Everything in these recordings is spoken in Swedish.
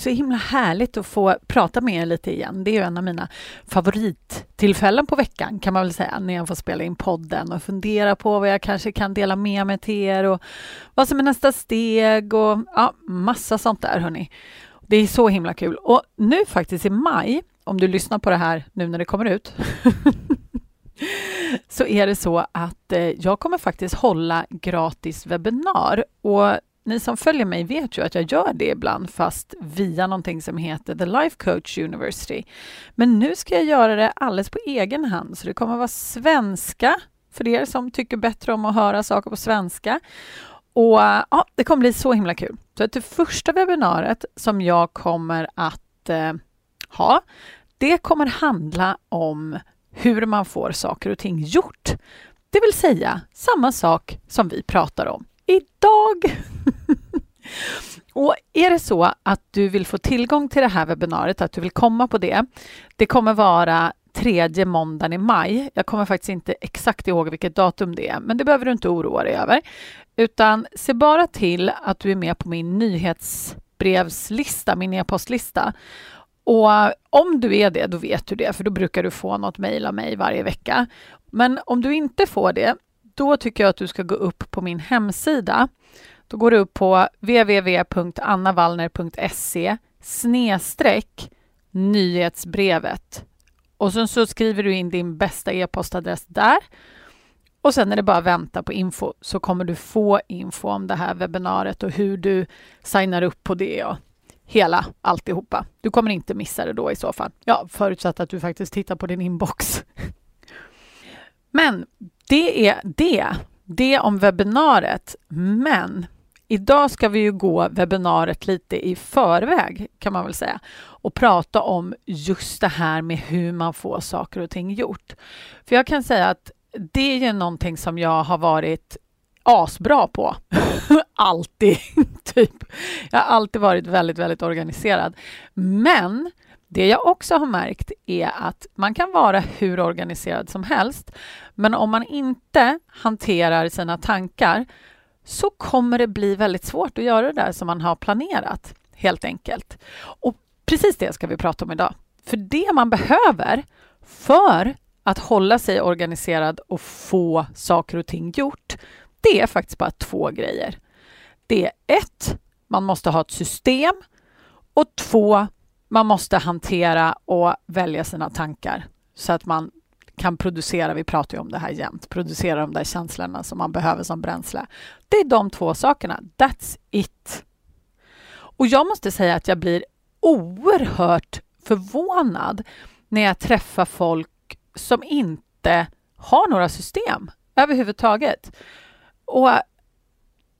Så himla härligt att få prata med er lite igen. Det är ju en av mina favorittillfällen på veckan kan man väl säga, när jag får spela in podden och fundera på vad jag kanske kan dela med mig till er och vad som är nästa steg och ja, massa sånt där hörni. Det är så himla kul. Och nu faktiskt i maj, om du lyssnar på det här nu när det kommer ut, så är det så att eh, jag kommer faktiskt hålla gratis webbinar och ni som följer mig vet ju att jag gör det ibland fast via någonting som heter The Life Coach University. Men nu ska jag göra det alldeles på egen hand så det kommer vara svenska för er som tycker bättre om att höra saker på svenska. Och ja, Det kommer bli så himla kul. Så det första webbinariet som jag kommer att eh, ha, det kommer handla om hur man får saker och ting gjort. Det vill säga samma sak som vi pratar om idag. Och är det så att du vill få tillgång till det här webbinariet, att du vill komma på det, det kommer vara tredje måndagen i maj. Jag kommer faktiskt inte exakt ihåg vilket datum det är, men det behöver du inte oroa dig över. Utan se bara till att du är med på min nyhetsbrevslista, min e-postlista. Och om du är det, då vet du det, för då brukar du få något mejl av mig varje vecka. Men om du inte får det, då tycker jag att du ska gå upp på min hemsida. Då går du upp på www.annavallner.se snedstreck nyhetsbrevet. Och sen så skriver du in din bästa e-postadress där. Och sen är det bara att vänta på info så kommer du få info om det här webbinariet och hur du signar upp på det och hela alltihopa. Du kommer inte missa det då i så fall. Ja, förutsatt att du faktiskt tittar på din inbox. Men det är det. Det om webbinariet. Men idag ska vi ju gå webbinariet lite i förväg kan man väl säga och prata om just det här med hur man får saker och ting gjort. För jag kan säga att det är ju någonting som jag har varit asbra på. alltid, typ. Jag har alltid varit väldigt, väldigt organiserad. Men det jag också har märkt är att man kan vara hur organiserad som helst, men om man inte hanterar sina tankar så kommer det bli väldigt svårt att göra det där som man har planerat, helt enkelt. Och precis det ska vi prata om idag. För det man behöver för att hålla sig organiserad och få saker och ting gjort, det är faktiskt bara två grejer. Det är ett, man måste ha ett system och två, man måste hantera och välja sina tankar så att man kan producera, vi pratar ju om det här jämt, producera de där känslorna som man behöver som bränsle. Det är de två sakerna. That's it. Och jag måste säga att jag blir oerhört förvånad när jag träffar folk som inte har några system överhuvudtaget. Och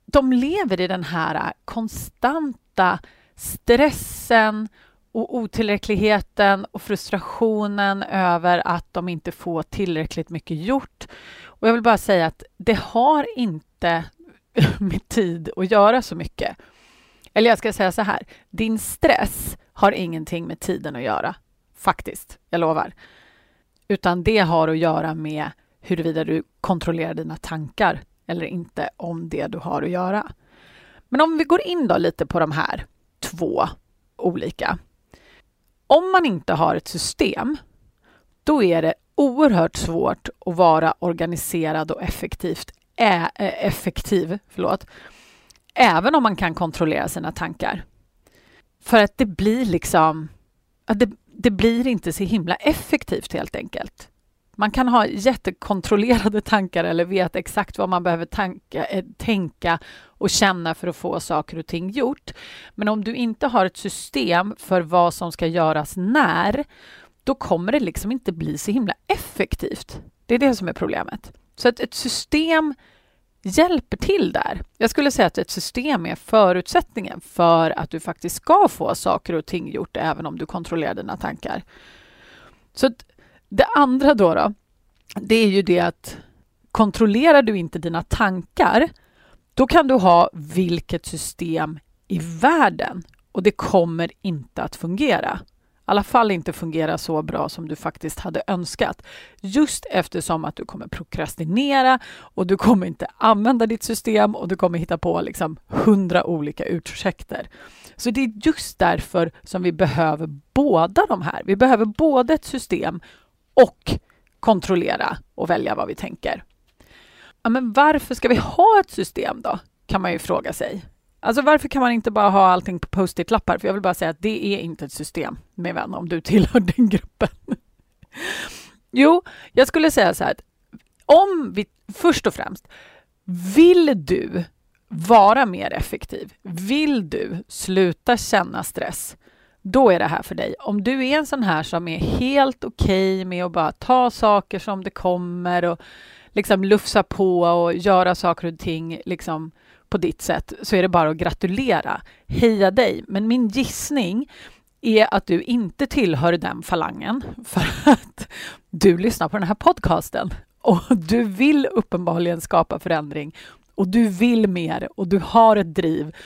de lever i den här konstanta stressen och otillräckligheten och frustrationen över att de inte får tillräckligt mycket gjort. Och jag vill bara säga att det har inte med tid att göra så mycket. Eller jag ska säga så här, din stress har ingenting med tiden att göra. Faktiskt, jag lovar. Utan det har att göra med huruvida du kontrollerar dina tankar eller inte om det du har att göra. Men om vi går in då lite på de här två olika om man inte har ett system, då är det oerhört svårt att vara organiserad och effektivt, ä, effektiv. Förlåt, även om man kan kontrollera sina tankar. För att det blir liksom... Det, det blir inte så himla effektivt helt enkelt. Man kan ha jättekontrollerade tankar eller veta exakt vad man behöver tanka, eh, tänka och känna för att få saker och ting gjort. Men om du inte har ett system för vad som ska göras när, då kommer det liksom inte bli så himla effektivt. Det är det som är problemet. Så att ett system hjälper till där. Jag skulle säga att ett system är förutsättningen för att du faktiskt ska få saker och ting gjort även om du kontrollerar dina tankar. Så det andra då, då det är ju det att kontrollerar du inte dina tankar då kan du ha vilket system i världen och det kommer inte att fungera I alla fall inte fungera så bra som du faktiskt hade önskat. Just eftersom att du kommer prokrastinera och du kommer inte använda ditt system och du kommer hitta på liksom hundra olika ursäkter. Så det är just därför som vi behöver båda de här. Vi behöver både ett system och kontrollera och välja vad vi tänker. Ja, men varför ska vi ha ett system då? Kan man ju fråga sig. Alltså varför kan man inte bara ha allting på post-it-lappar? För jag vill bara säga att det är inte ett system, min vän, om du tillhör den gruppen. jo, jag skulle säga så här att om vi, först och främst, vill du vara mer effektiv? Vill du sluta känna stress? Då är det här för dig. Om du är en sån här som är helt okej okay med att bara ta saker som det kommer och liksom lufsa på och göra saker och ting liksom på ditt sätt så är det bara att gratulera. Heja dig! Men min gissning är att du inte tillhör den falangen för att du lyssnar på den här podcasten och du vill uppenbarligen skapa förändring och du vill mer och du har ett driv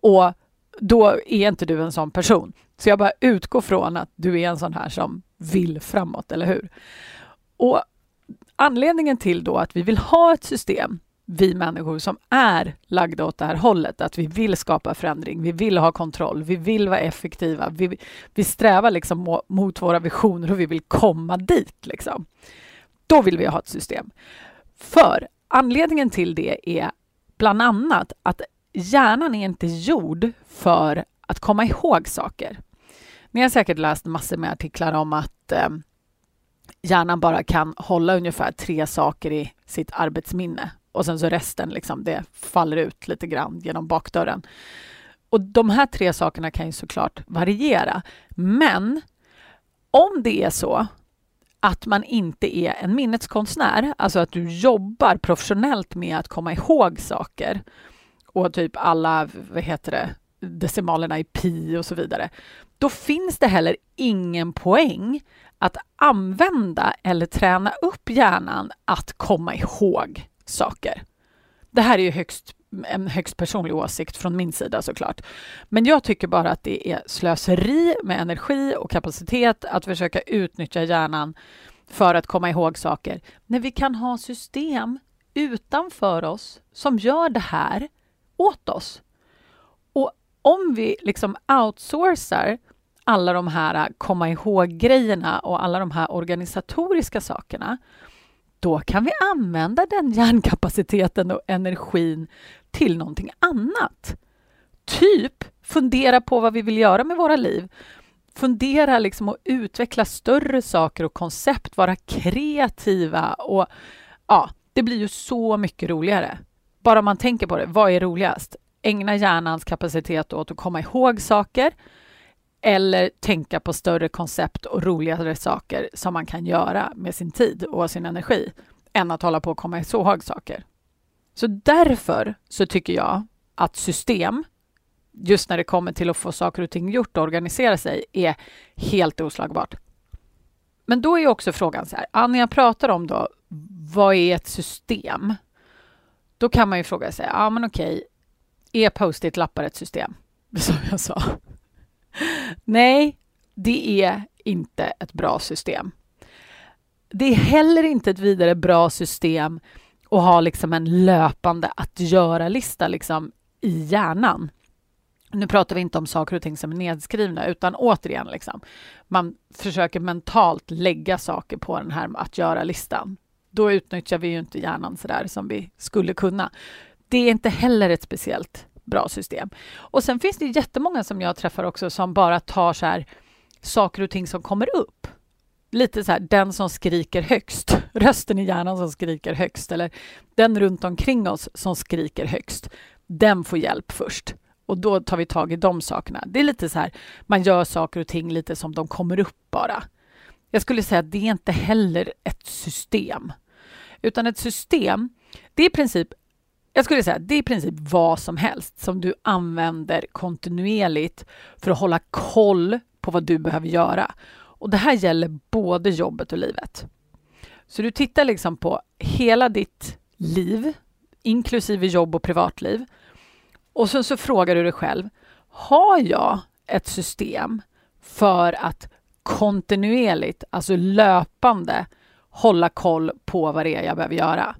och då är inte du en sån person. Så jag bara utgår från att du är en sån här som vill framåt, eller hur? Och anledningen till då att vi vill ha ett system vi människor som är lagda åt det här hållet, att vi vill skapa förändring, vi vill ha kontroll, vi vill vara effektiva, vi, vi strävar liksom mot våra visioner och vi vill komma dit. Liksom. Då vill vi ha ett system. För anledningen till det är bland annat att hjärnan är inte gjord för att komma ihåg saker. Ni har säkert läst massor med artiklar om att eh, hjärnan bara kan hålla ungefär tre saker i sitt arbetsminne och sen så resten, liksom, det faller ut lite grann genom bakdörren. Och de här tre sakerna kan ju såklart variera. Men om det är så att man inte är en minneskonstnär, alltså att du jobbar professionellt med att komma ihåg saker och typ alla, vad heter det, decimalerna i pi och så vidare, då finns det heller ingen poäng att använda eller träna upp hjärnan att komma ihåg saker. Det här är ju högst, en högst personlig åsikt från min sida såklart. Men jag tycker bara att det är slöseri med energi och kapacitet att försöka utnyttja hjärnan för att komma ihåg saker när vi kan ha system utanför oss som gör det här åt oss. Och om vi liksom outsourcar alla de här äh, komma ihåg-grejerna och alla de här organisatoriska sakerna då kan vi använda den hjärnkapaciteten och energin till någonting annat. Typ fundera på vad vi vill göra med våra liv. Fundera liksom och utveckla större saker och koncept, vara kreativa och ja, det blir ju så mycket roligare. Bara man tänker på det, vad är roligast? Ägna hjärnans kapacitet åt att komma ihåg saker eller tänka på större koncept och roligare saker som man kan göra med sin tid och sin energi än att hålla på och komma ihåg saker. Så därför så tycker jag att system, just när det kommer till att få saker och ting gjort och organisera sig, är helt oslagbart. Men då är också frågan så här, när jag pratar om då, vad är ett system? Då kan man ju fråga sig, ja men okej, är post-it-lappar ett system? Som jag sa. Nej, det är inte ett bra system. Det är heller inte ett vidare bra system att ha liksom en löpande att göra-lista liksom i hjärnan. Nu pratar vi inte om saker och ting som är nedskrivna, utan återigen, liksom, man försöker mentalt lägga saker på den här att göra-listan. Då utnyttjar vi ju inte hjärnan så där som vi skulle kunna. Det är inte heller ett speciellt bra system. Och sen finns det jättemånga som jag träffar också som bara tar så här, saker och ting som kommer upp. Lite så här, den som skriker högst, rösten i hjärnan som skriker högst eller den runt omkring oss som skriker högst. Den får hjälp först och då tar vi tag i de sakerna. Det är lite så här, man gör saker och ting lite som de kommer upp bara. Jag skulle säga att det är inte heller ett system, utan ett system, det är i princip jag skulle säga att det är i princip vad som helst som du använder kontinuerligt för att hålla koll på vad du behöver göra. Och det här gäller både jobbet och livet. Så du tittar liksom på hela ditt liv, inklusive jobb och privatliv. Och sen så frågar du dig själv, har jag ett system för att kontinuerligt, alltså löpande, hålla koll på vad det är jag behöver göra?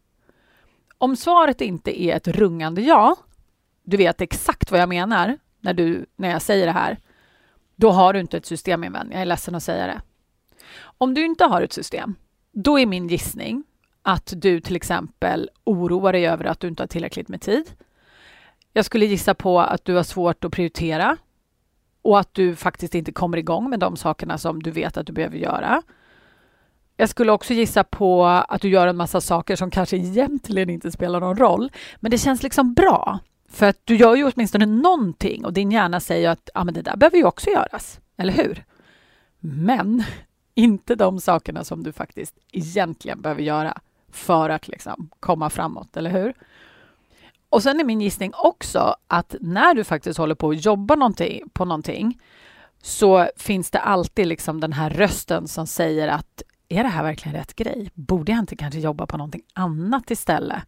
Om svaret inte är ett rungande ja, du vet exakt vad jag menar när, du, när jag säger det här, då har du inte ett system min vän. Jag är ledsen att säga det. Om du inte har ett system, då är min gissning att du till exempel oroar dig över att du inte har tillräckligt med tid. Jag skulle gissa på att du har svårt att prioritera och att du faktiskt inte kommer igång med de sakerna som du vet att du behöver göra. Jag skulle också gissa på att du gör en massa saker som kanske egentligen inte spelar någon roll, men det känns liksom bra. För att du gör ju åtminstone någonting och din hjärna säger att ah, men det där behöver ju också göras, eller hur? Men inte de sakerna som du faktiskt egentligen behöver göra för att liksom komma framåt, eller hur? Och sen är min gissning också att när du faktiskt håller på att jobba någonting, på någonting så finns det alltid liksom den här rösten som säger att är det här verkligen rätt grej? Borde jag inte kanske jobba på någonting annat istället?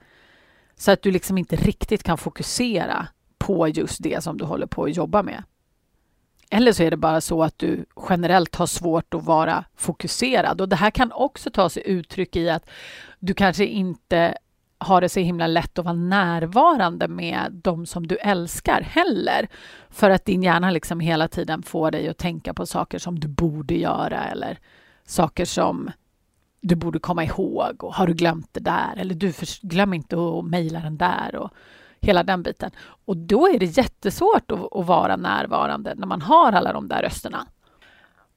Så att du liksom inte riktigt kan fokusera på just det som du håller på att jobba med. Eller så är det bara så att du generellt har svårt att vara fokuserad. Och det här kan också ta sig uttryck i att du kanske inte har det så himla lätt att vara närvarande med de som du älskar heller. För att din hjärna liksom hela tiden får dig att tänka på saker som du borde göra eller saker som du borde komma ihåg och har du glömt det där eller du glöm inte att mejla den där och hela den biten. Och då är det jättesvårt att, att, vara närvarande när man har alla de där rösterna.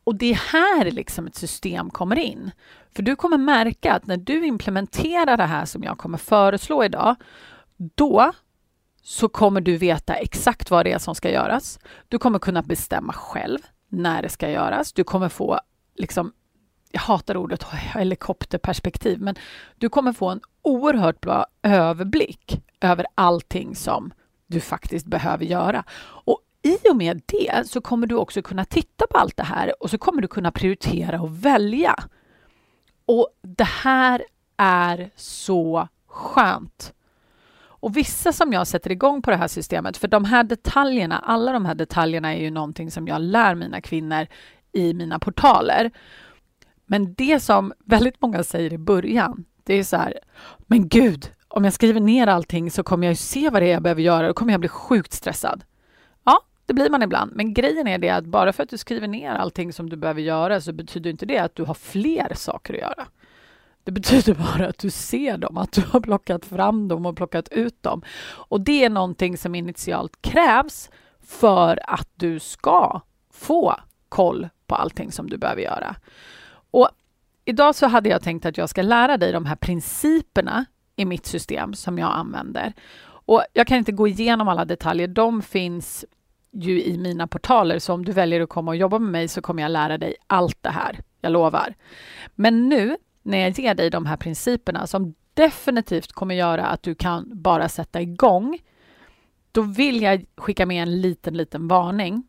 Och det är här liksom ett system kommer in. För du kommer märka att när du implementerar det här som jag kommer föreslå idag, då så kommer du veta exakt vad det är som ska göras. Du kommer kunna bestämma själv när det ska göras. Du kommer få liksom jag hatar ordet helikopterperspektiv, men du kommer få en oerhört bra överblick över allting som du faktiskt behöver göra. Och i och med det så kommer du också kunna titta på allt det här och så kommer du kunna prioritera och välja. Och det här är så skönt. Och vissa som jag sätter igång på det här systemet, för de här detaljerna, alla de här detaljerna är ju någonting som jag lär mina kvinnor i mina portaler. Men det som väldigt många säger i början, det är så här, men gud, om jag skriver ner allting så kommer jag ju se vad det är jag behöver göra och kommer jag bli sjukt stressad. Ja, det blir man ibland, men grejen är det att bara för att du skriver ner allting som du behöver göra så betyder inte det att du har fler saker att göra. Det betyder bara att du ser dem, att du har plockat fram dem och plockat ut dem. Och det är någonting som initialt krävs för att du ska få koll på allting som du behöver göra. Och idag så hade jag tänkt att jag ska lära dig de här principerna i mitt system som jag använder. Och jag kan inte gå igenom alla detaljer. De finns ju i mina portaler, så om du väljer att komma och jobba med mig så kommer jag lära dig allt det här. Jag lovar. Men nu när jag ger dig de här principerna som definitivt kommer göra att du kan bara sätta igång, då vill jag skicka med en liten, liten varning.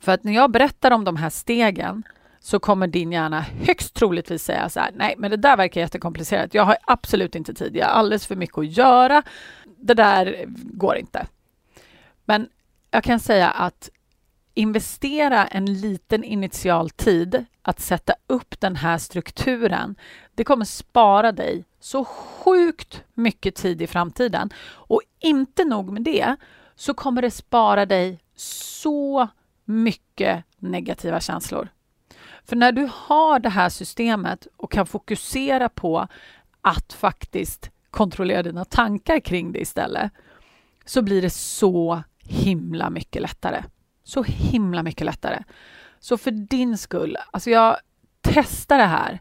För att när jag berättar om de här stegen så kommer din hjärna högst troligtvis säga så här, nej men det där verkar jättekomplicerat, jag har absolut inte tid, jag har alldeles för mycket att göra, det där går inte. Men jag kan säga att investera en liten initial tid att sätta upp den här strukturen, det kommer spara dig så sjukt mycket tid i framtiden. Och inte nog med det, så kommer det spara dig så mycket negativa känslor. För när du har det här systemet och kan fokusera på att faktiskt kontrollera dina tankar kring det istället så blir det så himla mycket lättare. Så himla mycket lättare. Så för din skull, alltså jag testar det här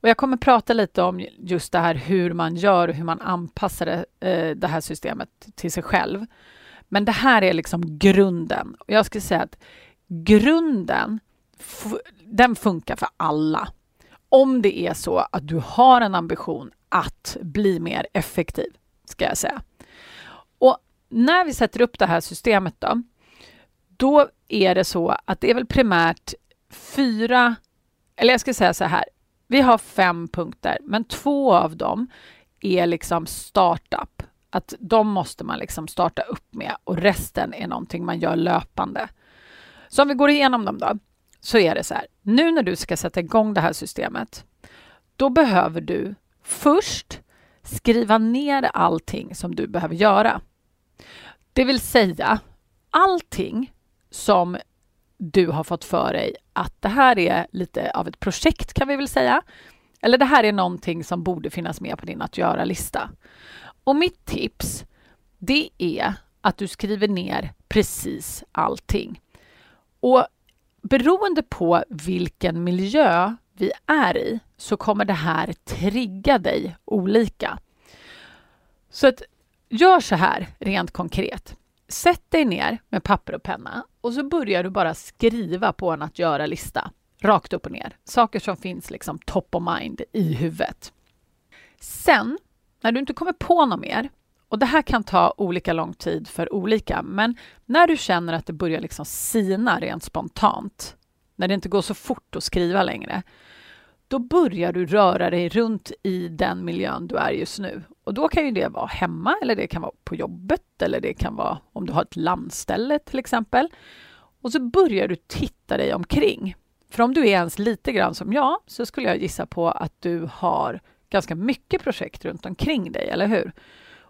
och jag kommer prata lite om just det här hur man gör och hur man anpassar det, eh, det här systemet till sig själv. Men det här är liksom grunden. Och jag skulle säga att grunden den funkar för alla. Om det är så att du har en ambition att bli mer effektiv, ska jag säga. Och när vi sätter upp det här systemet då, då är det så att det är väl primärt fyra, eller jag ska säga så här, vi har fem punkter, men två av dem är liksom startup. Att de måste man liksom starta upp med och resten är någonting man gör löpande. Så om vi går igenom dem då, så är det så här. Nu när du ska sätta igång det här systemet, då behöver du först skriva ner allting som du behöver göra. Det vill säga allting som du har fått för dig att det här är lite av ett projekt kan vi väl säga. Eller det här är någonting som borde finnas med på din att göra-lista. Och mitt tips, det är att du skriver ner precis allting. Och beroende på vilken miljö vi är i så kommer det här trigga dig olika. Så att gör så här rent konkret. Sätt dig ner med papper och penna och så börjar du bara skriva på en att göra-lista. Rakt upp och ner. Saker som finns liksom top of mind i huvudet. Sen, när du inte kommer på något mer, och det här kan ta olika lång tid för olika, men när du känner att det börjar liksom sina rent spontant, när det inte går så fort att skriva längre, då börjar du röra dig runt i den miljön du är just nu. Och då kan ju det vara hemma, eller det kan vara på jobbet, eller det kan vara om du har ett landställe till exempel. Och så börjar du titta dig omkring. För om du är ens lite grann som jag, så skulle jag gissa på att du har ganska mycket projekt runt omkring dig, eller hur?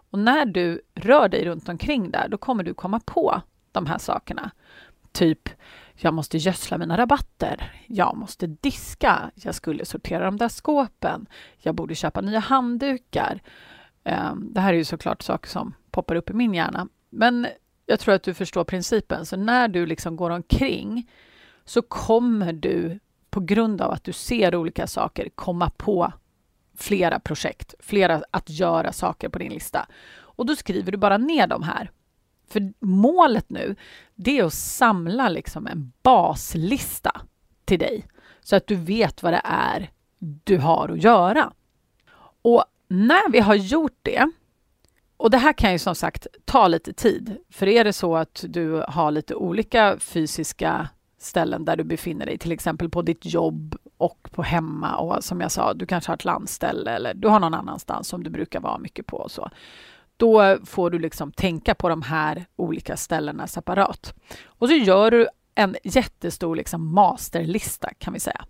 Och när du rör dig runt omkring där, då kommer du komma på de här sakerna. Typ, jag måste gödsla mina rabatter. Jag måste diska. Jag skulle sortera de där skåpen. Jag borde köpa nya handdukar. Ehm, det här är ju såklart saker som poppar upp i min hjärna. Men jag tror att du förstår principen. Så när du liksom går omkring så kommer du på grund av att du ser olika saker komma på flera projekt, flera att göra saker på din lista. Och då skriver du bara ner de här. För målet nu, det är att samla liksom en baslista till dig så att du vet vad det är du har att göra. Och när vi har gjort det, och det här kan ju som sagt ta lite tid, för är det så att du har lite olika fysiska ställen där du befinner dig, till exempel på ditt jobb och på hemma och som jag sa, du kanske har ett landställe eller du har någon annanstans som du brukar vara mycket på och så. Då får du liksom tänka på de här olika ställena separat. Och så gör du en jättestor liksom masterlista kan vi säga.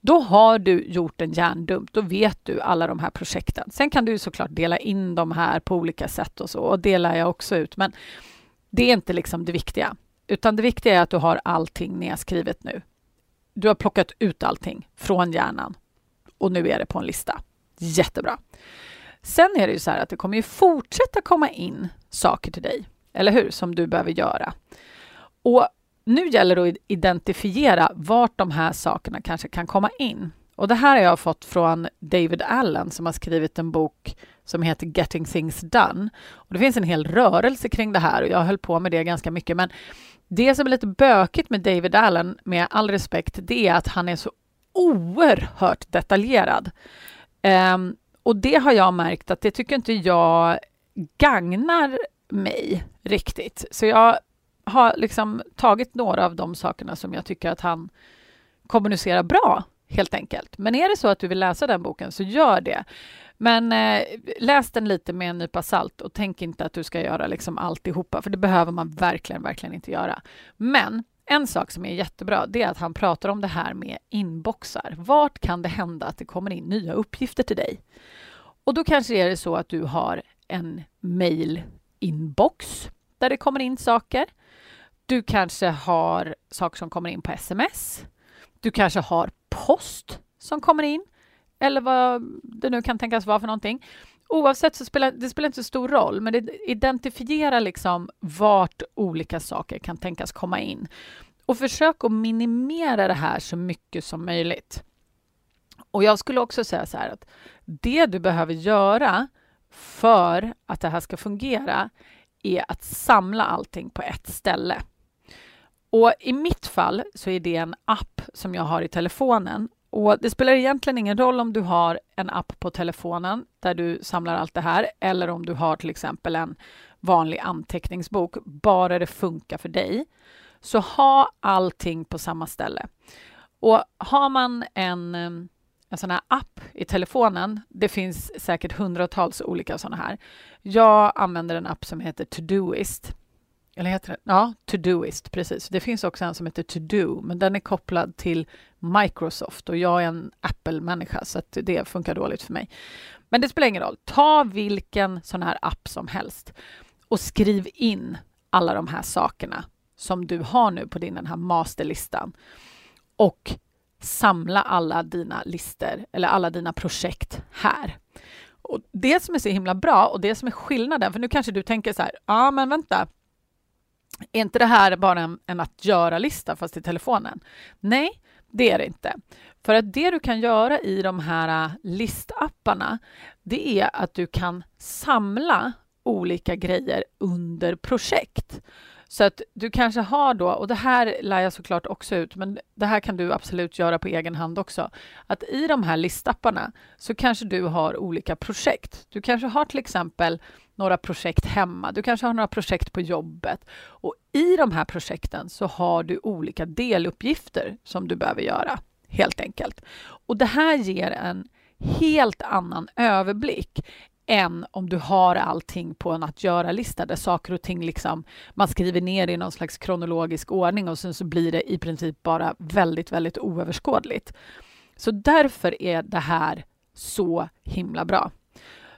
Då har du gjort en hjärndump, då vet du alla de här projekten. Sen kan du såklart dela in de här på olika sätt och så, och det lär jag också ut, men det är inte liksom det viktiga. Utan det viktiga är att du har allting nedskrivet nu. Du har plockat ut allting från hjärnan och nu är det på en lista. Jättebra. Sen är det ju så här att det kommer ju fortsätta komma in saker till dig, eller hur, som du behöver göra. Och nu gäller det att identifiera vart de här sakerna kanske kan komma in. Och det här har jag fått från David Allen som har skrivit en bok som heter Getting things done. Och det finns en hel rörelse kring det här och jag höll på med det ganska mycket. Men det som är lite bökigt med David Allen, med all respekt, det är att han är så oerhört detaljerad. Um, och det har jag märkt att det tycker inte jag gagnar mig riktigt. Så jag har liksom tagit några av de sakerna som jag tycker att han kommunicerar bra, helt enkelt. Men är det så att du vill läsa den boken, så gör det. Men eh, läs den lite med en nypa salt och tänk inte att du ska göra liksom alltihopa, för det behöver man verkligen, verkligen inte göra. Men en sak som är jättebra, det är att han pratar om det här med inboxar. Vart kan det hända att det kommer in nya uppgifter till dig? Och då kanske är det så att du har en mail-inbox där det kommer in saker. Du kanske har saker som kommer in på sms. Du kanske har post som kommer in eller vad det nu kan tänkas vara för någonting. Oavsett så spelar det spelar inte så stor roll, men det identifierar liksom vart olika saker kan tänkas komma in. Och försök att minimera det här så mycket som möjligt. Och jag skulle också säga så här att det du behöver göra för att det här ska fungera är att samla allting på ett ställe. Och i mitt fall så är det en app som jag har i telefonen och Det spelar egentligen ingen roll om du har en app på telefonen där du samlar allt det här eller om du har till exempel en vanlig anteckningsbok, bara det funkar för dig. Så ha allting på samma ställe. Och har man en, en sån här app i telefonen, det finns säkert hundratals olika såna här. Jag använder en app som heter Todoist. Eller heter det? Ja, Todoist, precis. Det finns också en som heter To-Do, men den är kopplad till Microsoft och jag är en Apple-människa så att det funkar dåligt för mig. Men det spelar ingen roll. Ta vilken sån här app som helst och skriv in alla de här sakerna som du har nu på din den här masterlistan och samla alla dina listor eller alla dina projekt här. Och Det som är så himla bra och det som är skillnaden, för nu kanske du tänker så här, ja ah, men vänta, är inte det här bara en, en att göra-lista fast i telefonen? Nej, det är det inte. För att det du kan göra i de här äh, listapparna, det är att du kan samla olika grejer under projekt. Så att du kanske har då, och det här lär jag såklart också ut, men det här kan du absolut göra på egen hand också, att i de här listapparna så kanske du har olika projekt. Du kanske har till exempel några projekt hemma, du kanske har några projekt på jobbet och i de här projekten så har du olika deluppgifter som du behöver göra, helt enkelt. Och det här ger en helt annan överblick än om du har allting på en att göra-lista där saker och ting liksom man skriver ner i någon slags kronologisk ordning och sen så blir det i princip bara väldigt, väldigt oöverskådligt. Så därför är det här så himla bra.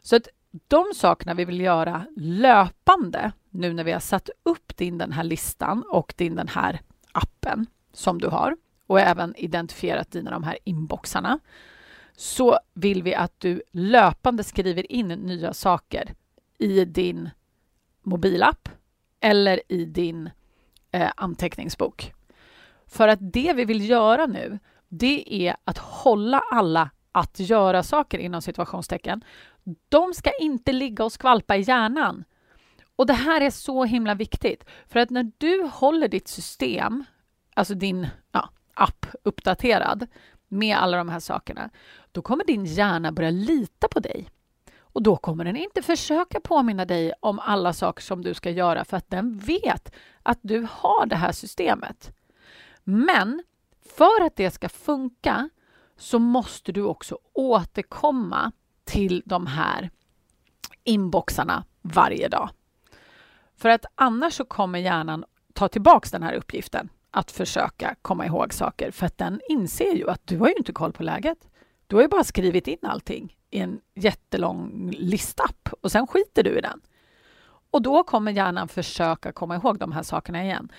Så att de sakerna vi vill göra löpande nu när vi har satt upp din den här listan och din den här appen som du har och även identifierat dina de här inboxarna så vill vi att du löpande skriver in nya saker i din mobilapp eller i din eh, anteckningsbok. För att det vi vill göra nu, det är att hålla alla att göra-saker inom situationstecken. De ska inte ligga och skvalpa i hjärnan. Och det här är så himla viktigt, för att när du håller ditt system, alltså din ja, app uppdaterad med alla de här sakerna, då kommer din hjärna börja lita på dig. Och då kommer den inte försöka påminna dig om alla saker som du ska göra för att den vet att du har det här systemet. Men för att det ska funka så måste du också återkomma till de här inboxarna varje dag. För att annars så kommer hjärnan ta tillbaka den här uppgiften att försöka komma ihåg saker för att den inser ju att du har ju inte koll på läget. Du har ju bara skrivit in allting i en jättelång listapp och sen skiter du i den. Och då kommer hjärnan försöka komma ihåg de här sakerna igen.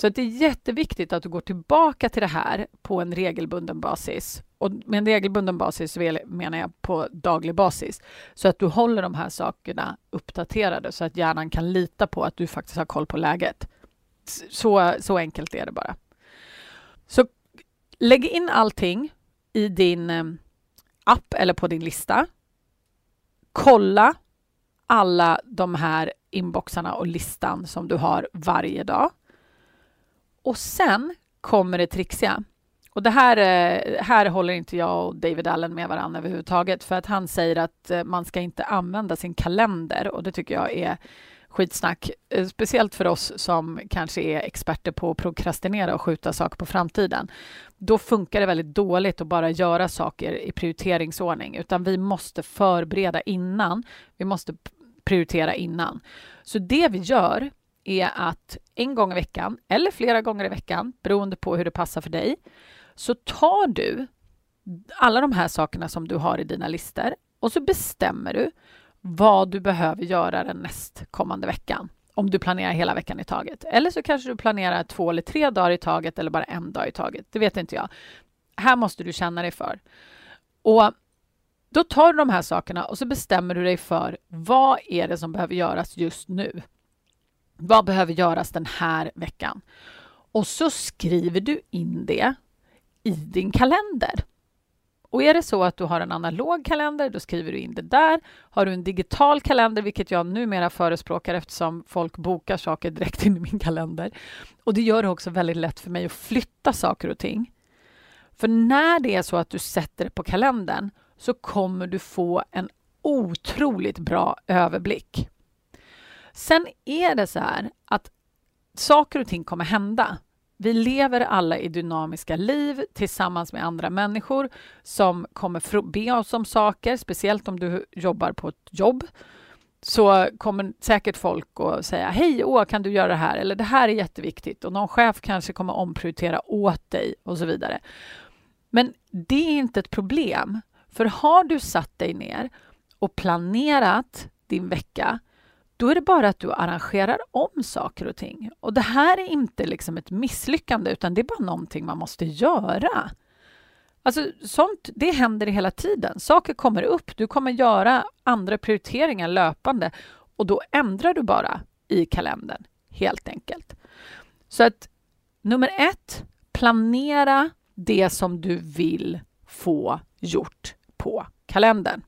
Så det är jätteviktigt att du går tillbaka till det här på en regelbunden basis. Och med en regelbunden basis menar jag på daglig basis. Så att du håller de här sakerna uppdaterade så att hjärnan kan lita på att du faktiskt har koll på läget. Så, så enkelt är det bara. Så lägg in allting i din ehm, app eller på din lista. Kolla alla de här inboxarna och listan som du har varje dag. Och sen kommer det trixiga. Och det här, eh, här håller inte jag och David Allen med varandra överhuvudtaget för att han säger att eh, man ska inte använda sin kalender och det tycker jag är skitsnack. Eh, speciellt för oss som kanske är experter på att prokrastinera och skjuta saker på framtiden. Då funkar det väldigt dåligt att bara göra saker i prioriteringsordning, utan vi måste förbereda innan. Vi måste prioritera innan. Så det vi gör är att en gång i veckan, eller flera gånger i veckan, beroende på hur det passar för dig, så tar du alla de här sakerna som du har i dina listor och så bestämmer du vad du behöver göra den nästkommande veckan om du planerar hela veckan i taget. Eller så kanske du planerar två eller tre dagar i taget eller bara en dag i taget. Det vet inte jag. Här måste du känna dig för. Och då tar du de här sakerna och så bestämmer du dig för vad är det som behöver göras just nu? Vad behöver göras den här veckan? Och så skriver du in det i din kalender. Och är det så att du har en analog kalender, då skriver du in det där. Har du en digital kalender, vilket jag numera förespråkar eftersom folk bokar saker direkt in i min kalender. Och det gör det också väldigt lätt för mig att flytta saker och ting. För när det är så att du sätter det på kalendern så kommer du få en otroligt bra överblick. Sen är det så här att saker och ting kommer hända. Vi lever alla i dynamiska liv tillsammans med andra människor som kommer be oss om saker, speciellt om du jobbar på ett jobb så kommer säkert folk att säga hej, åh, kan du göra det här? Eller det här är jätteviktigt och någon chef kanske kommer omprioritera åt dig och så vidare. Men det är inte ett problem, för har du satt dig ner och planerat din vecka då är det bara att du arrangerar om saker och ting. Och det här är inte liksom ett misslyckande utan det är bara någonting man måste göra. Alltså, sånt det händer hela tiden. Saker kommer upp. Du kommer göra andra prioriteringar löpande och då ändrar du bara i kalendern, helt enkelt. Så att nummer ett, planera det som du vill få gjort på kalendern.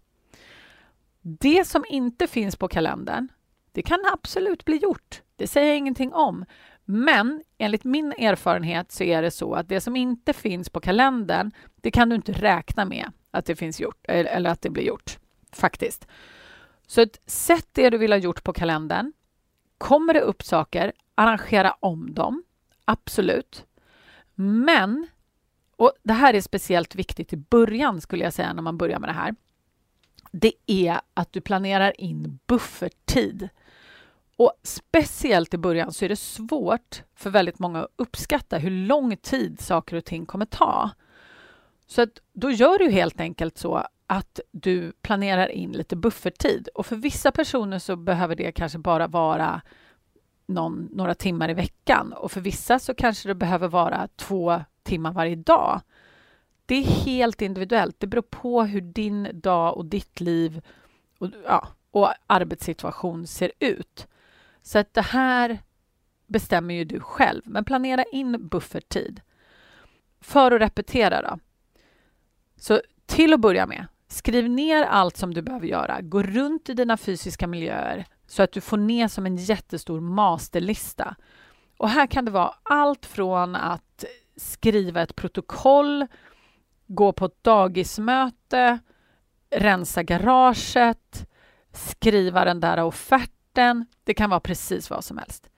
Det som inte finns på kalendern, det kan absolut bli gjort. Det säger jag ingenting om. Men enligt min erfarenhet så är det så att det som inte finns på kalendern, det kan du inte räkna med att det finns gjort eh, eller att det blir gjort faktiskt. Så ett, sätt det du vill ha gjort på kalendern. Kommer det upp saker, arrangera om dem. Absolut. Men, och det här är speciellt viktigt i början skulle jag säga när man börjar med det här. Det är att du planerar in bufferttid. Och speciellt i början så är det svårt för väldigt många att uppskatta hur lång tid saker och ting kommer ta. Så att då gör du helt enkelt så att du planerar in lite bufferttid. Och för vissa personer så behöver det kanske bara vara någon, några timmar i veckan och för vissa så kanske det behöver vara två timmar varje dag. Det är helt individuellt. Det beror på hur din dag och ditt liv och, ja, och arbetssituation ser ut. Så att det här bestämmer ju du själv, men planera in bufferttid. För att repetera då. Så till att börja med, skriv ner allt som du behöver göra. Gå runt i dina fysiska miljöer så att du får ner som en jättestor masterlista. Och här kan det vara allt från att skriva ett protokoll, gå på ett dagismöte, rensa garaget, skriva den där offerten den. Det kan vara precis vad som helst.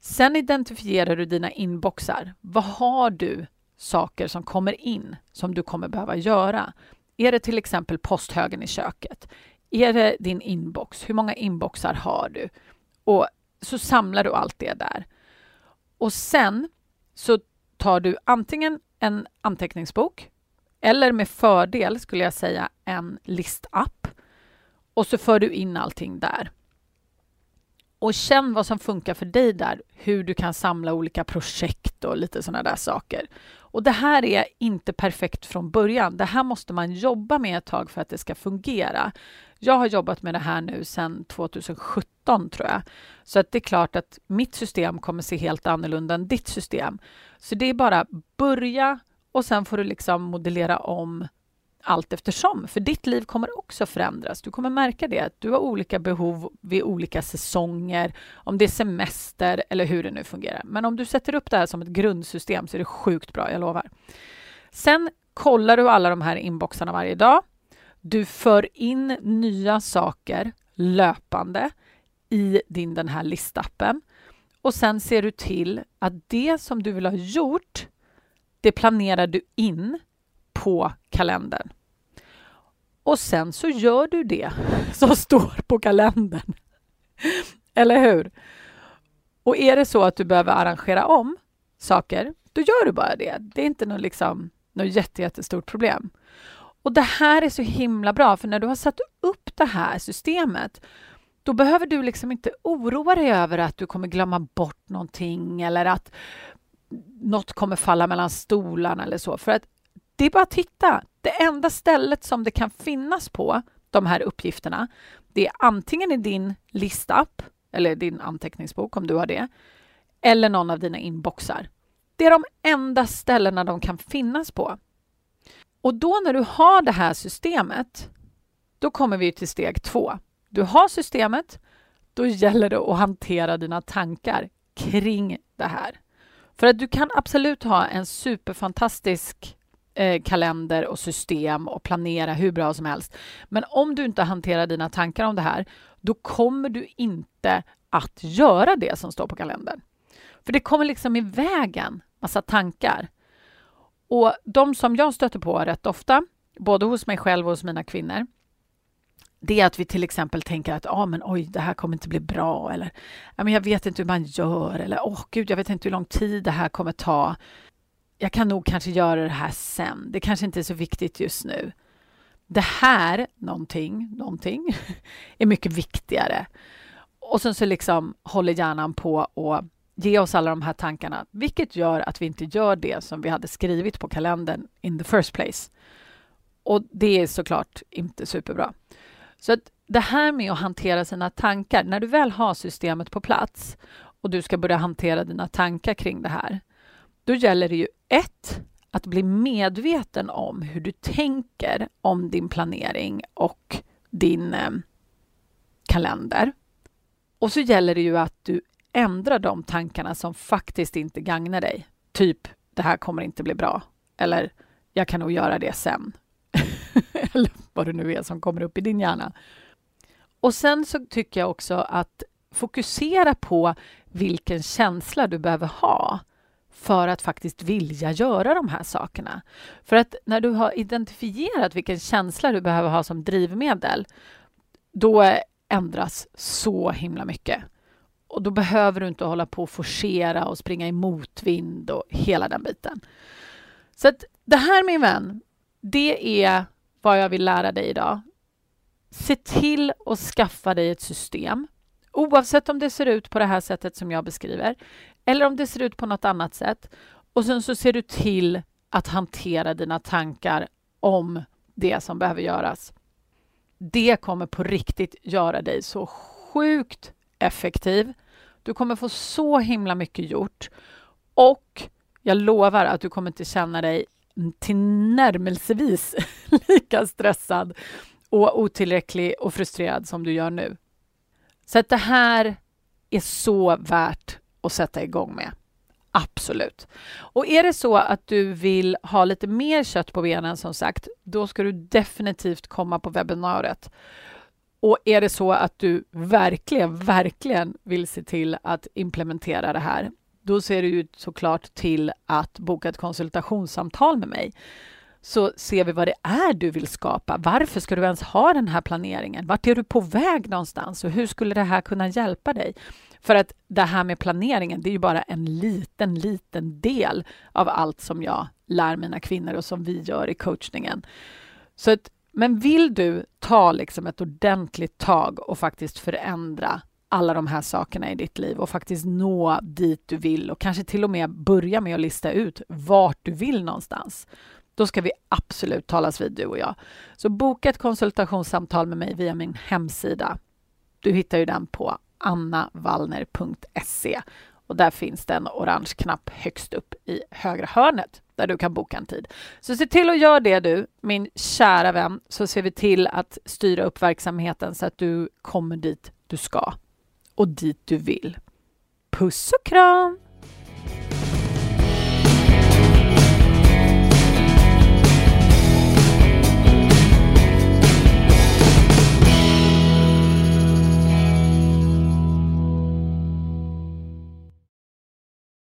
Sen identifierar du dina inboxar. Vad har du saker som kommer in som du kommer behöva göra? Är det till exempel posthögen i köket? Är det din inbox? Hur många inboxar har du? Och så samlar du allt det där. Och sen så tar du antingen en anteckningsbok eller med fördel skulle jag säga en listapp och så för du in allting där. Och känn vad som funkar för dig där, hur du kan samla olika projekt och lite sådana där saker. Och det här är inte perfekt från början. Det här måste man jobba med ett tag för att det ska fungera. Jag har jobbat med det här nu sedan 2017 tror jag. Så att det är klart att mitt system kommer se helt annorlunda än ditt system. Så det är bara börja och sen får du liksom modellera om allt eftersom. För ditt liv kommer också förändras. Du kommer märka det. att Du har olika behov vid olika säsonger, om det är semester eller hur det nu fungerar. Men om du sätter upp det här som ett grundsystem så är det sjukt bra, jag lovar. Sen kollar du alla de här inboxarna varje dag. Du för in nya saker löpande i din den här listappen. Och sen ser du till att det som du vill ha gjort, det planerar du in på kalendern. Och sen så gör du det som står på kalendern. Eller hur? Och är det så att du behöver arrangera om saker, då gör du bara det. Det är inte något, liksom, något jätte, jättestort problem. Och det här är så himla bra, för när du har satt upp det här systemet då behöver du liksom inte oroa dig över att du kommer glömma bort någonting eller att något kommer falla mellan stolarna eller så. För att det är bara att titta. Det enda stället som det kan finnas på de här uppgifterna, det är antingen i din listapp eller din anteckningsbok om du har det, eller någon av dina inboxar. Det är de enda ställena de kan finnas på. Och då när du har det här systemet, då kommer vi till steg två. Du har systemet, då gäller det att hantera dina tankar kring det här. För att du kan absolut ha en superfantastisk eh, kalender och system och planera hur bra som helst. Men om du inte hanterar dina tankar om det här, då kommer du inte att göra det som står på kalendern. För det kommer liksom i vägen, massa tankar. Och de som jag stöter på rätt ofta, både hos mig själv och hos mina kvinnor, det är att vi till exempel tänker att ah, men oj, det här kommer inte bli bra eller men jag vet inte hur man gör eller åh oh, gud, jag vet inte hur lång tid det här kommer ta. Jag kan nog kanske göra det här sen. Det kanske inte är så viktigt just nu. Det här, någonting, någonting, är mycket viktigare. Och sen så liksom håller hjärnan på att ge oss alla de här tankarna, vilket gör att vi inte gör det som vi hade skrivit på kalendern in the first place. Och det är såklart inte superbra. Så att det här med att hantera sina tankar, när du väl har systemet på plats och du ska börja hantera dina tankar kring det här, då gäller det ju ett, att bli medveten om hur du tänker om din planering och din eh, kalender. Och så gäller det ju att du ändrar de tankarna som faktiskt inte gagnar dig. Typ, det här kommer inte bli bra. Eller, jag kan nog göra det sen. Eller vad det nu är som kommer upp i din hjärna. Och sen så tycker jag också att fokusera på vilken känsla du behöver ha för att faktiskt vilja göra de här sakerna. För att när du har identifierat vilken känsla du behöver ha som drivmedel, då ändras så himla mycket. Och då behöver du inte hålla på och forcera och springa i motvind och hela den biten. Så att det här min vän, det är vad jag vill lära dig idag. Se till att skaffa dig ett system, oavsett om det ser ut på det här sättet som jag beskriver eller om det ser ut på något annat sätt. Och sen så ser du till att hantera dina tankar om det som behöver göras. Det kommer på riktigt göra dig så sjukt effektiv. Du kommer få så himla mycket gjort och jag lovar att du kommer inte känna dig tillnärmelsevis lika stressad och otillräcklig och frustrerad som du gör nu. Så att det här är så värt att sätta igång med. Absolut. Och är det så att du vill ha lite mer kött på benen som sagt, då ska du definitivt komma på webbinariet. Och är det så att du verkligen, verkligen vill se till att implementera det här, då ser du ju såklart till att boka ett konsultationssamtal med mig. Så ser vi vad det är du vill skapa. Varför ska du ens ha den här planeringen? Vart är du på väg någonstans och hur skulle det här kunna hjälpa dig? För att det här med planeringen, det är ju bara en liten, liten del av allt som jag lär mina kvinnor och som vi gör i coachningen. Så att, men vill du ta liksom ett ordentligt tag och faktiskt förändra alla de här sakerna i ditt liv och faktiskt nå dit du vill och kanske till och med börja med att lista ut vart du vill någonstans. Då ska vi absolut talas vid, du och jag. Så boka ett konsultationssamtal med mig via min hemsida. Du hittar ju den på annavallner.se och där finns det en orange knapp högst upp i högra hörnet där du kan boka en tid. Så se till att göra det du, min kära vän, så ser vi till att styra upp verksamheten så att du kommer dit du ska och dit du vill. Puss och kram!